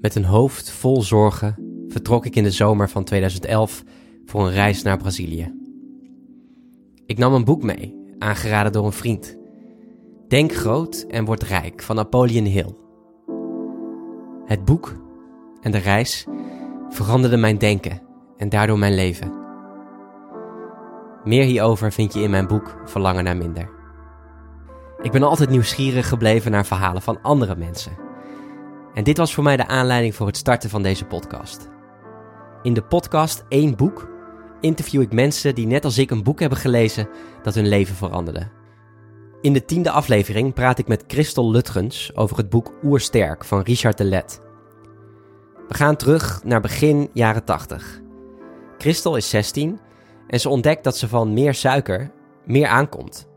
Met een hoofd vol zorgen vertrok ik in de zomer van 2011 voor een reis naar Brazilië. Ik nam een boek mee, aangeraden door een vriend. Denk groot en word rijk van Napoleon Hill. Het boek en de reis veranderden mijn denken en daardoor mijn leven. Meer hierover vind je in mijn boek Verlangen naar minder. Ik ben altijd nieuwsgierig gebleven naar verhalen van andere mensen. En dit was voor mij de aanleiding voor het starten van deze podcast. In de podcast Eén Boek interview ik mensen die net als ik een boek hebben gelezen dat hun leven veranderde. In de tiende aflevering praat ik met Christel Lutgens over het boek Oersterk van Richard de Let. We gaan terug naar begin jaren 80. Christel is 16 en ze ontdekt dat ze van meer suiker meer aankomt.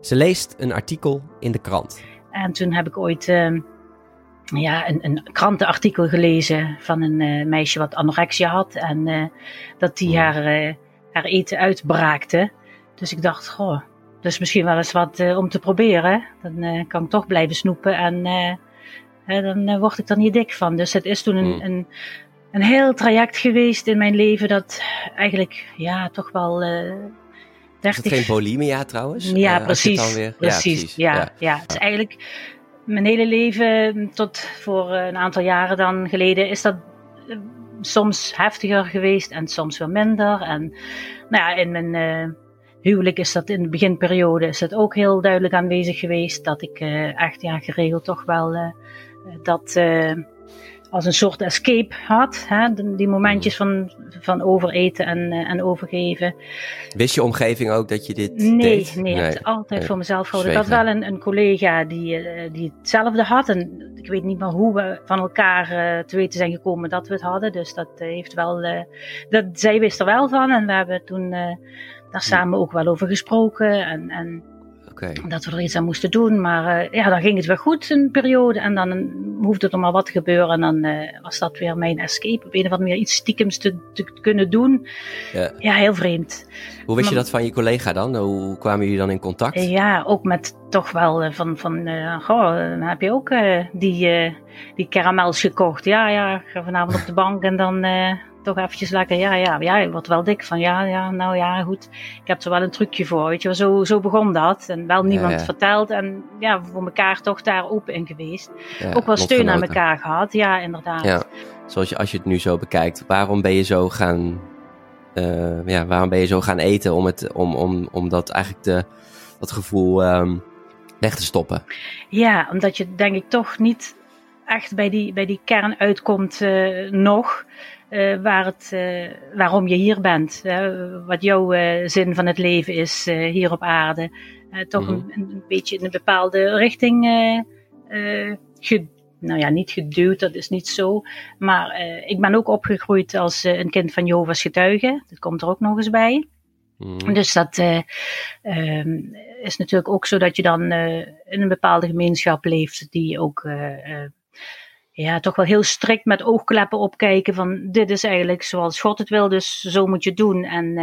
Ze leest een artikel in de krant. En toen heb ik ooit uh, ja, een, een, krantenartikel gelezen van een uh, meisje wat anorexia had. En uh, dat die haar, uh, haar eten uitbraakte. Dus ik dacht, goh, dus misschien wel eens wat om te proberen. Dan kan ik toch blijven snoepen en dan word ik er niet dik van. Dus het is toen een, mm. een, een heel traject geweest in mijn leven dat eigenlijk ja, toch wel 30... Is het geen bulimia trouwens? Ja, precies, weer... precies. Ja, precies. Ja, ja. ja. Het is eigenlijk mijn hele leven, tot voor een aantal jaren dan geleden, is dat eh, soms heftiger geweest en soms weer minder. En nou ja, in mijn uh, huwelijk is dat in de beginperiode is het ook heel duidelijk aanwezig geweest. Dat ik uh, echt ja, geregeld toch wel dat als een soort escape had. Hè? Die momentjes van, van overeten en, uh, en overgeven. Wist je omgeving ook dat je dit nee, deed? Nee, nee, het altijd voor mezelf gehouden. Ik had wel een, een collega die, uh, die hetzelfde had. En ik weet niet meer hoe we van elkaar uh, te weten zijn gekomen dat we het hadden. Dus dat heeft wel... dat, zij wist er wel van. En we hebben toen daar samen ook wel over gesproken. En, en dat we er iets aan moesten doen. Maar uh, ja, dan ging het weer goed een periode. En dan hoefde er maar wat gebeuren. En dan uh, was dat weer mijn escape. Op een of andere manier iets stiekems te, te kunnen doen. Ja. ja, heel vreemd. Hoe wist je dat van je collega dan? Hoe kwamen jullie dan in contact? Ja, ook met toch wel van, van goh, dan heb je ook die, die caramels gekocht. Ja, ja, ga vanavond op de bank en dan toch eventjes lekker, ja, ja, ja, je wordt wel dik van, ja, ja, nou ja, goed. Ik heb er wel een trucje voor, weet je Zo, zo begon dat. En wel niemand ja, ja. verteld en ja, voor elkaar toch daar open in geweest. Ja, Ook wel steun aan elkaar gehad, ja, inderdaad. Ja, zoals je, als je het nu zo bekijkt, waarom ben je zo gaan, uh, ja, waarom ben je zo gaan eten om, het, om, om, om dat eigenlijk de, dat gevoel um, weg te stoppen? Ja, omdat je denk ik toch niet echt bij die, bij die kern uitkomt uh, nog. Uh, waar het, uh, waarom je hier bent. wat jouw uh, zin van het leven is hier op aarde. toch mm -hmm. een, een, beetje in een bepaalde richting nou ja, niet geduwd, dat is niet zo. Maar ik ben ook opgegroeid als een kind van Jehovah's getuigen. Dat komt er ook nog eens bij. Mm -hmm. Dus dat um, is natuurlijk ook zo dat je dan in een bepaalde gemeenschap leeft die ook ja, toch wel heel strikt met oogkleppen opkijken van dit is eigenlijk zoals God het wil, dus zo moet je doen. En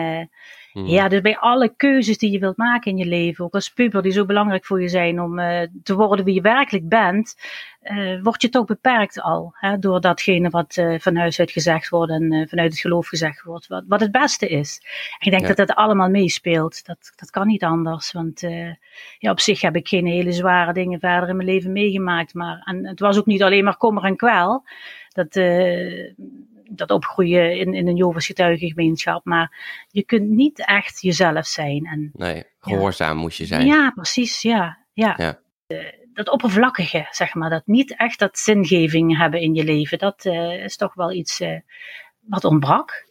hmm. ja, dus bij alle keuzes die je wilt maken in je leven, ook als puber die zo belangrijk voor je zijn om uh, te worden wie je werkelijk bent, uh, word je toch beperkt al hè, door datgene wat uh, van huis uit gezegd wordt en vanuit het geloof gezegd wordt, wat, wat het beste is. En ik denk ja. dat dat allemaal meespeelt. Dat, dat kan niet anders, want ja, op zich heb ik geen hele zware dingen verder in mijn leven meegemaakt, maar en het was ook niet alleen maar kommer en kwel. Dat, dat opgroeien in, in een Jovens getuigengemeenschap, maar je kunt niet echt jezelf zijn. En, nee, gehoorzaam ja. moet je zijn. Ja, precies, ja. ja. ja dat oppervlakkige, zeg maar, dat niet echt dat zingeving hebben in je leven, dat uh, is toch wel iets uh, wat ontbrak.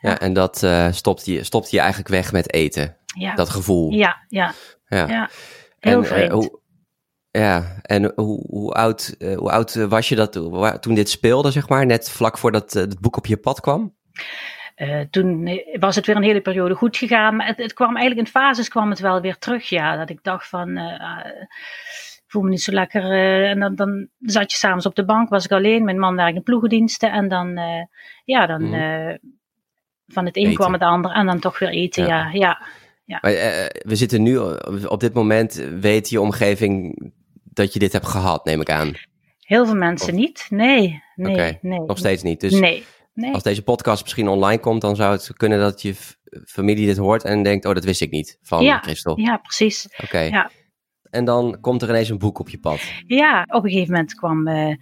Ja, en dat stopt, je, stopt je eigenlijk weg met eten. Ja. Dat gevoel. Ja, ja. Ja, ja. heel en. Hoe, ja, en hoe, hoe, oud, hoe oud was je dat toen dit speelde, zeg maar, net vlak voordat het boek op je pad kwam? Uh, toen was het weer een hele periode goed gegaan. Maar het, het, kwam eigenlijk in fases kwam het wel weer terug. Ja, dat ik dacht van. Uh, voel me niet zo lekker. En dan, dan zat je s'avonds op de bank, was ik alleen. Mijn man werkte in ploegendiensten. En dan, ja, dan mm. van het een eten. kwam het ander. En dan toch weer eten, ja. ja, ja, ja. Maar, we zitten nu, op dit moment, weet je omgeving dat je dit hebt gehad, neem ik aan. Heel veel mensen niet. Nee, nee. Nog steeds niet. Dus Nee, nee. als deze podcast misschien online komt, dan zou het kunnen dat je familie dit hoort en denkt, oh, dat wist ik niet van Ja, Christel. Ja, precies. Oké. ja. En dan komt er ineens een boek op je pad. Ja, op een gegeven moment kwam eh,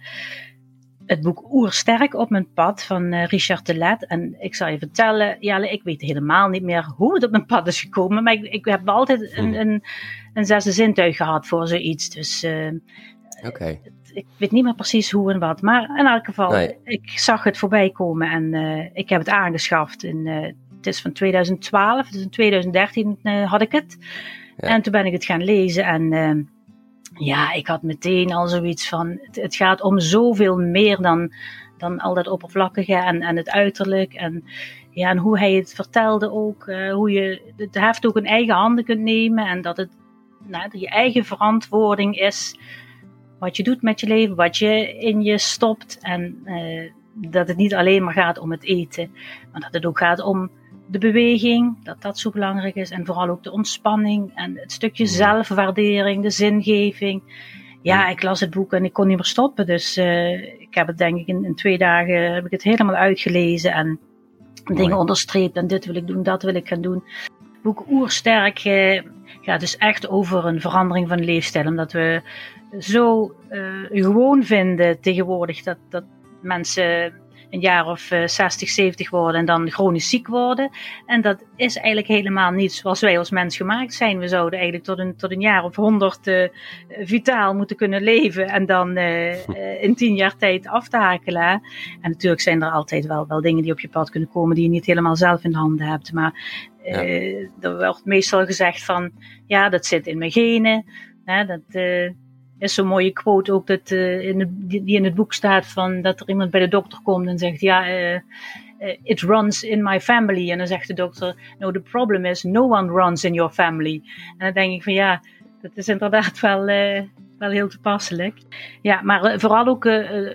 het boek Oersterk op mijn pad van eh, Richard de Let. En ik zal je vertellen, Jelle, ik weet helemaal niet meer hoe het op mijn pad is gekomen. Maar ik, ik heb altijd een, Mhm. een, een zesde zintuig gehad voor zoiets. Dus eh, ik weet niet meer precies hoe en wat. Maar in elk geval, Nee. ik zag het voorbij komen en eh, ik heb het aangeschaft. In, het is van 2012, dus in 2013 eh, had ik het. Ja. En toen ben ik het gaan lezen en ja, ik had meteen al zoiets van, het, het gaat om zoveel meer dan, dan al dat oppervlakkige en, en het uiterlijk. En, ja, en hoe hij het vertelde ook, eh, hoe je het heft ook in eigen handen kunt nemen en dat het nou, dat je eigen verantwoording is wat je doet met je leven, wat je in je stopt. En eh, dat het niet alleen maar gaat om het eten, maar dat het ook gaat om de beweging, dat dat zo belangrijk is. En vooral ook de ontspanning en het stukje zelfwaardering, de zingeving. Ja, ik las het boek en ik kon niet meer stoppen. Dus eh, ik heb het denk ik in, in twee dagen heb ik het helemaal uitgelezen en dingen onderstreept. En dit wil ik doen, dat wil ik gaan doen. Het boek Oersterk eh, gaat dus echt over een verandering van leefstijl. Omdat we zo eh, gewoon vinden tegenwoordig dat, dat mensen een jaar of eh, 60, 70 worden en dan chronisch ziek worden. En dat is eigenlijk helemaal niet zoals wij als mens gemaakt zijn. We zouden eigenlijk tot een, tot een jaar of 100 eh, vitaal moeten kunnen leven en dan eh, eh, in 10 jaar tijd aftakelen. hè. En natuurlijk zijn er altijd wel, wel dingen die op je pad kunnen komen die je niet helemaal zelf in de handen hebt. Maar er wordt meestal gezegd van, ja, dat zit in mijn genen. Hè, dat is zo'n mooie quote ook dat, eh, in die in het boek staat van dat er iemand bij de dokter komt en zegt, ja, eh, eh, it runs in my family. En dan zegt de dokter, no, the problem is no one runs in your family. En dan denk ik van, ja, dat is inderdaad wel, wel heel toepasselijk. Ja, maar vooral ook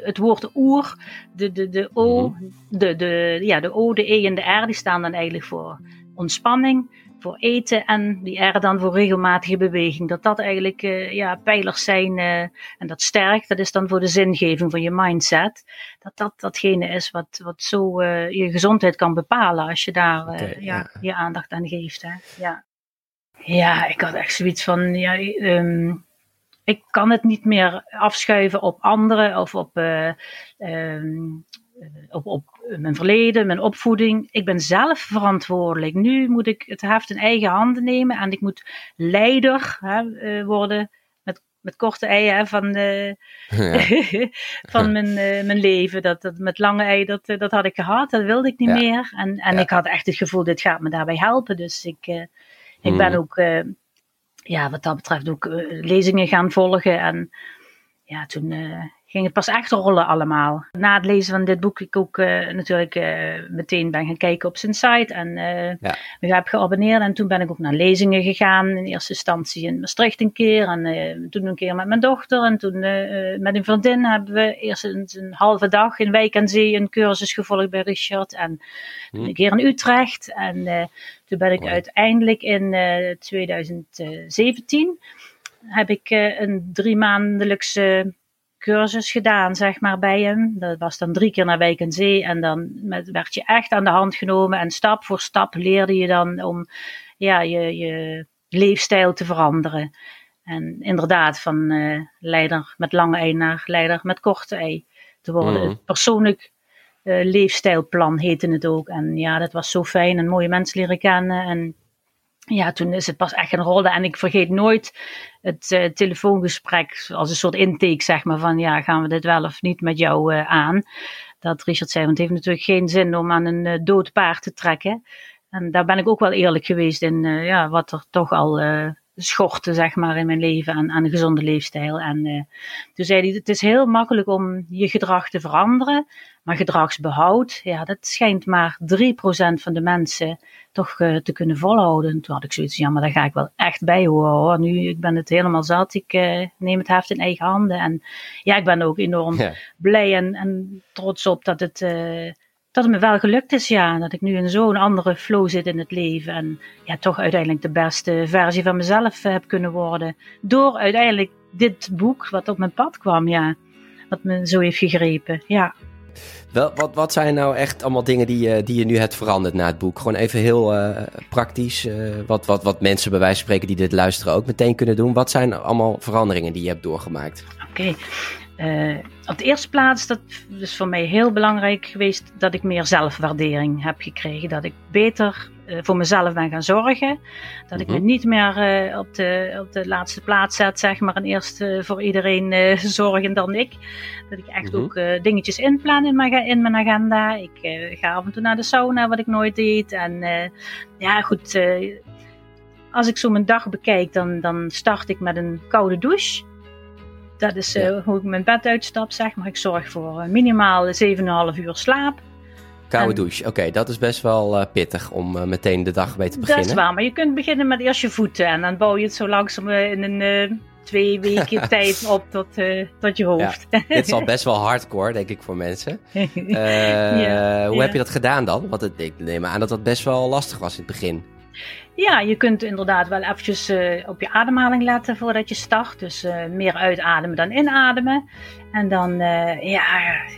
het woord oer, de, de, de O, de, de, ja, de O, de E en de R, die staan dan eigenlijk voor ontspanning, voor eten en die R dan voor regelmatige beweging. Dat dat eigenlijk eh, ja, pijlers zijn eh, en dat sterk, dat is dan voor de zingeving van je mindset. Dat dat datgene is wat, wat zo eh, je gezondheid kan bepalen als je daar ja, ja. je aandacht aan geeft. Hè? Ja. ja, ik had echt zoiets van, ja, ehm, ik kan het niet meer afschuiven op anderen of op, eh, ehm, op, op mijn verleden, mijn opvoeding. Ik ben zelf verantwoordelijk. Nu moet ik het heft in eigen handen nemen en ik moet leider hè, eh, worden. Met, met korte eieren van, eh, Ja. van mijn, eh, mijn leven. Dat, dat, met lange ei, dat, eh, dat had ik gehad. Dat wilde ik niet Ja. meer. En, en Ja. ik had echt het gevoel, dit gaat me daarbij helpen. Dus ik, eh, ik ben Mhm. ook, eh, ja, wat dat betreft, ook eh, lezingen gaan volgen. En ja, toen eh, ging het pas echt rollen allemaal. Na het lezen van dit boek, ik ook eh, natuurlijk eh, meteen ben gaan kijken op zijn site. En Ja. me heb geabonneerd. En toen ben ik ook naar lezingen gegaan. In eerste instantie in Maastricht een keer. En toen een keer met mijn dochter. En toen met een vriendin hebben we eerst een, een halve dag in Wijk aan Zee een cursus gevolgd bij Richard. En toen Hm. een keer in Utrecht. En toen ben ik uiteindelijk in eh 2017 heb ik eh, een drie maandelijkse cursus gedaan, zeg maar, bij hem. Dat was dan drie keer naar Wijk en Zee. En dan met, werd je echt aan de hand genomen. En stap voor stap leerde je dan om ja, je, je leefstijl te veranderen. En inderdaad, van eh, leider met lange ei naar leider met korte ei te worden. Mhm. Het persoonlijk eh, leefstijlplan heette het ook. En ja, dat was zo fijn en mooie mensen leren kennen. En ja, toen is het pas echt gaan rollen. En ik vergeet nooit het eh, telefoongesprek als een soort intake, zeg maar, van ja, gaan we dit wel of niet met jou eh, aan? Dat Richard zei, want het heeft natuurlijk geen zin om aan een eh, dood paard te trekken. En daar ben ik ook wel eerlijk geweest in ja, wat er toch al schortte, zeg maar, in mijn leven aan, aan een gezonde leefstijl. En eh, toen zei hij, het is heel makkelijk om je gedrag te veranderen, maar gedragsbehoud, ja, dat schijnt maar 3% van de mensen toch eh, te kunnen volhouden. En toen had ik zoiets, ja, maar daar ga ik wel echt bij horen hoor. Nu, ik ben het helemaal zat, ik eh, neem het heft in eigen handen. En ja, ik ben ook enorm Ja. blij en, en trots op dat het, dat het me wel gelukt is, ja. Dat ik nu in zo'n andere flow zit in het leven. En ja, toch uiteindelijk de beste versie van mezelf eh, heb kunnen worden. Door uiteindelijk dit boek, wat op mijn pad kwam, ja. wat me zo heeft gegrepen. Ja. Wel, wat, wat zijn nou echt allemaal dingen die, uh, die je nu hebt veranderd na het boek? Gewoon even heel uh, praktisch. Uh, wat, wat, wat mensen bij wijze van spreken die dit luisteren ook meteen kunnen doen. Wat zijn allemaal veranderingen die je hebt doorgemaakt? Oké. Okay. Op de eerste plaats, dat is voor mij heel belangrijk geweest, dat ik meer zelfwaardering heb gekregen. Dat ik beter uh, voor mezelf ben gaan zorgen. Dat ik me mhm. niet meer uh, op, de, op de laatste plaats zet, zeg maar, en eerst voor iedereen zorgen dan ik. Dat ik echt mm ook dingetjes inplan in mijn, in mijn agenda. Ik ga af en toe naar de sauna, wat ik nooit deed. En ja, goed. als ik zo mijn dag bekijk, dan, dan start ik met een koude douche. Dat is ja. hoe ik mijn bed uitstap, zeg maar. Ik zorg voor minimaal 7,5 uur slaap. Koude douche, oké, dat is best wel uh, pittig om uh, meteen de dag mee te beginnen. Dat is waar, maar je kunt beginnen met eerst je voeten en dan bouw je het zo langzaam in een twee weken tijd op tot, tot je hoofd. Ja, dit is al best wel hardcore, denk ik, voor mensen. ja, hoe heb je dat gedaan dan? Want het, ik neem aan dat dat best wel lastig was in het begin. Ja, je kunt inderdaad wel eventjes uh, op je ademhaling letten voordat je start. Dus uh, meer uitademen dan inademen. En dan, uh, ja,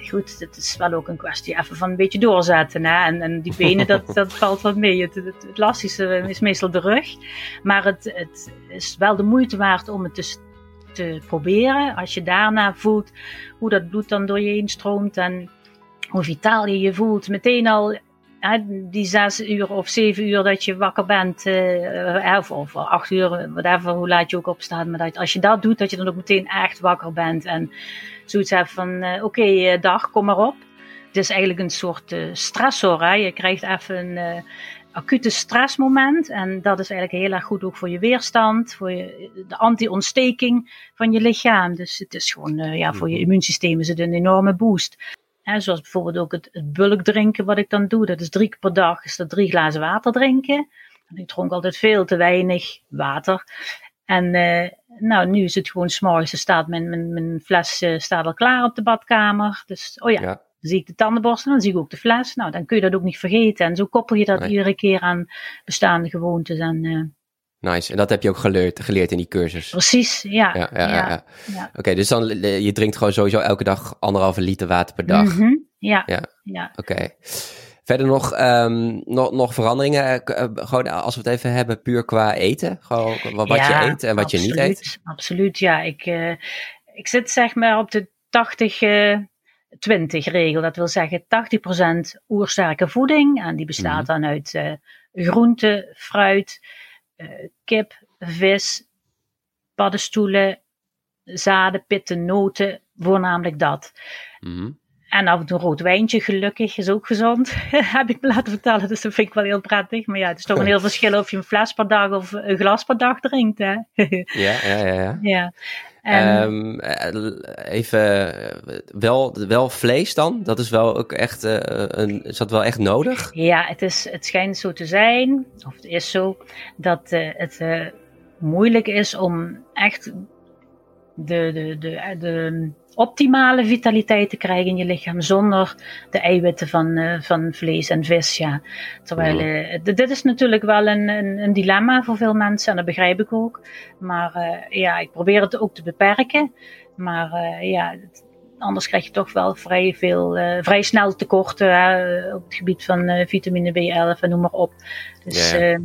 goed, het is wel ook een kwestie even van een beetje doorzetten. Hè? En, en die benen, dat, dat valt wat mee. Het, het, het, lastigste is meestal de rug. Maar het, het is wel de moeite waard om het te, te proberen. Als je daarna voelt hoe dat bloed dan door je heen stroomt en hoe vitaal je je voelt. Meteen al die zes uur of zeven uur dat je wakker bent, uh, of, of acht uur, whatever, hoe laat je ook opstaat. Maar dat, als je dat doet, dat je dan ook meteen echt wakker bent en zoiets hebt van, uh, oké, okay, dag, kom maar op. Het is eigenlijk een soort stressor. Hè? Je krijgt even een acute stressmoment. En dat is eigenlijk heel erg goed ook voor je weerstand, voor je, de anti-ontsteking van je lichaam. Dus het is gewoon, ja, voor je mhm. immuunsysteem is het een enorme boost zoals bijvoorbeeld ook het, het bulk drinken wat ik dan doe. Dat is drie keer per dag is dat drie glazen water drinken. En ik dronk altijd veel te weinig water. En uh, nou, nu is het gewoon s'morgens, staat mijn, mijn, mijn fles uh, staat al klaar op de badkamer. Dus, oh ja, ja. dan zie ik de tandenborstel, dan zie ik ook de fles. Nou, dan kun je dat ook niet vergeten. En zo koppel je dat nee. iedere keer aan bestaande gewoontes. En uh, Nice. En dat heb je ook geleerd, geleerd in die cursus. Precies, ja. ja, ja, ja, ja. Oké, dus dan je drinkt gewoon sowieso elke dag anderhalve liter water per dag. Mm -hmm. Ja. ja. ja. Oké. Verder nog, um, nog, nog veranderingen, uh, gewoon als we het even hebben puur qua eten. Gewoon wat je eet en wat je niet eet. Absoluut, ja. Ik, uh, ik zit zeg maar op de 80... Uh, 20 regel. Dat wil zeggen 80% oersterke voeding. En die bestaat mm -hmm. dan uit groente, fruit, kip, vis, paddenstoelen, zaden, pitten, noten, voornamelijk dat. Mm En af en toe een rood wijntje, gelukkig, is ook gezond. Heb ik me laten vertellen, dus dat vind ik wel heel prettig. Maar ja, het is toch een heel verschil of je een fles per dag of een glas per dag drinkt. Hè? ja, ja, ja. ja. ja. En... Um, even, wel, wel vlees dan? Dat is wel ook echt, uh, een, is dat wel echt nodig? Ja, het, is, het schijnt zo te zijn, of het is zo, dat uh, het uh, moeilijk is om echt de, de, de, de optimale vitaliteit te krijgen in je lichaam zonder de eiwitten van, uh, van vlees en vis. Ja. Terwijl, uh, dit is natuurlijk wel een, een, een, dilemma voor veel mensen en dat begrijp ik ook. Maar uh, ja, ik probeer het ook te beperken. Maar ja, anders krijg je toch wel vrij veel, vrij snel tekorten op het gebied van vitamine B11 en noem maar op. Dus ja.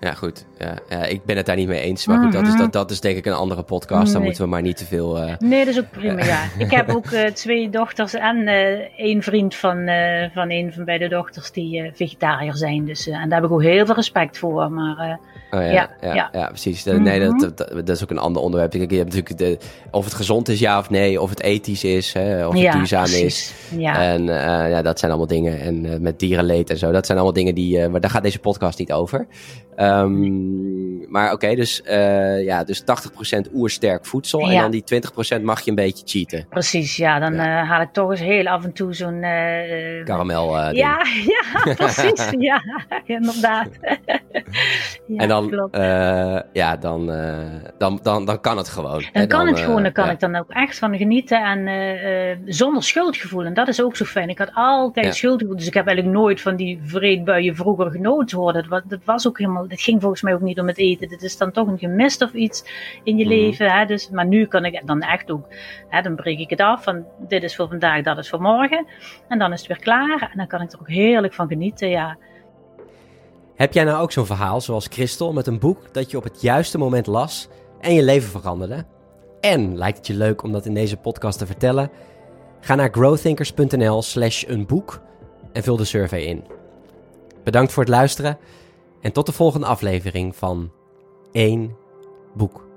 Ja, goed. Ja, ja, ik ben het daar niet mee eens. Maar goed, dat, is, mhm. dat, dat is denk ik een andere podcast. Nee. Dan moeten we maar niet te veel... Uh... Nee, dat is ook prima, ja. Ik heb ook uh, twee dochters en uh, één vriend van, van een van beide dochters die vegetariër zijn. Dus, en daar heb ik ook heel veel respect voor. Maar Oh, ja, ja, ja, precies. Nee, dat, dat, dat, is ook een ander onderwerp. Je hebt natuurlijk de, of het gezond is, ja of nee, of het ethisch is, hè, of het duurzaam precies. is. Ja. En ja, dat zijn allemaal dingen. En met dierenleed en zo, dat zijn allemaal dingen die, maar daar gaat deze podcast niet over. Um, maar oké, okay, dus, ja, dus 80% oersterk voedsel en dan die 20% mag je een beetje cheaten. Precies, ja, dan haal ik toch eens heel af en toe zo'n... Karamel Ja, ja, precies, ja, inderdaad. en dan, uh, ja, dan, uh, dan, dan, dan kan het gewoon. Dan, dan kan het uh, gewoon, dan kan ja. ik dan ook echt van genieten en zonder schuldgevoel. En dat is ook zo fijn. Ik had altijd ja. schuldgevoel, dus ik heb eigenlijk nooit van die vreedbuien vroeger genoten worden. Dat, dat was ook helemaal, dat ging volgens mij ook niet om het eten. Het is dan toch een gemist of iets in je mm. leven. Hè? Dus, maar nu kan ik dan echt ook, hè, dan breek ik het af van dit is voor vandaag, dat is voor morgen. En dan is het weer klaar en dan kan ik er ook heerlijk van genieten, ja. Heb jij nou ook zo'n verhaal zoals Christel met een boek dat je op het juiste moment las en je leven veranderde? En lijkt het je leuk om dat in deze podcast te vertellen? Ga naar growthinkers.nl/slash een boek en vul de survey in. Bedankt voor het luisteren en tot de volgende aflevering van 1 boek.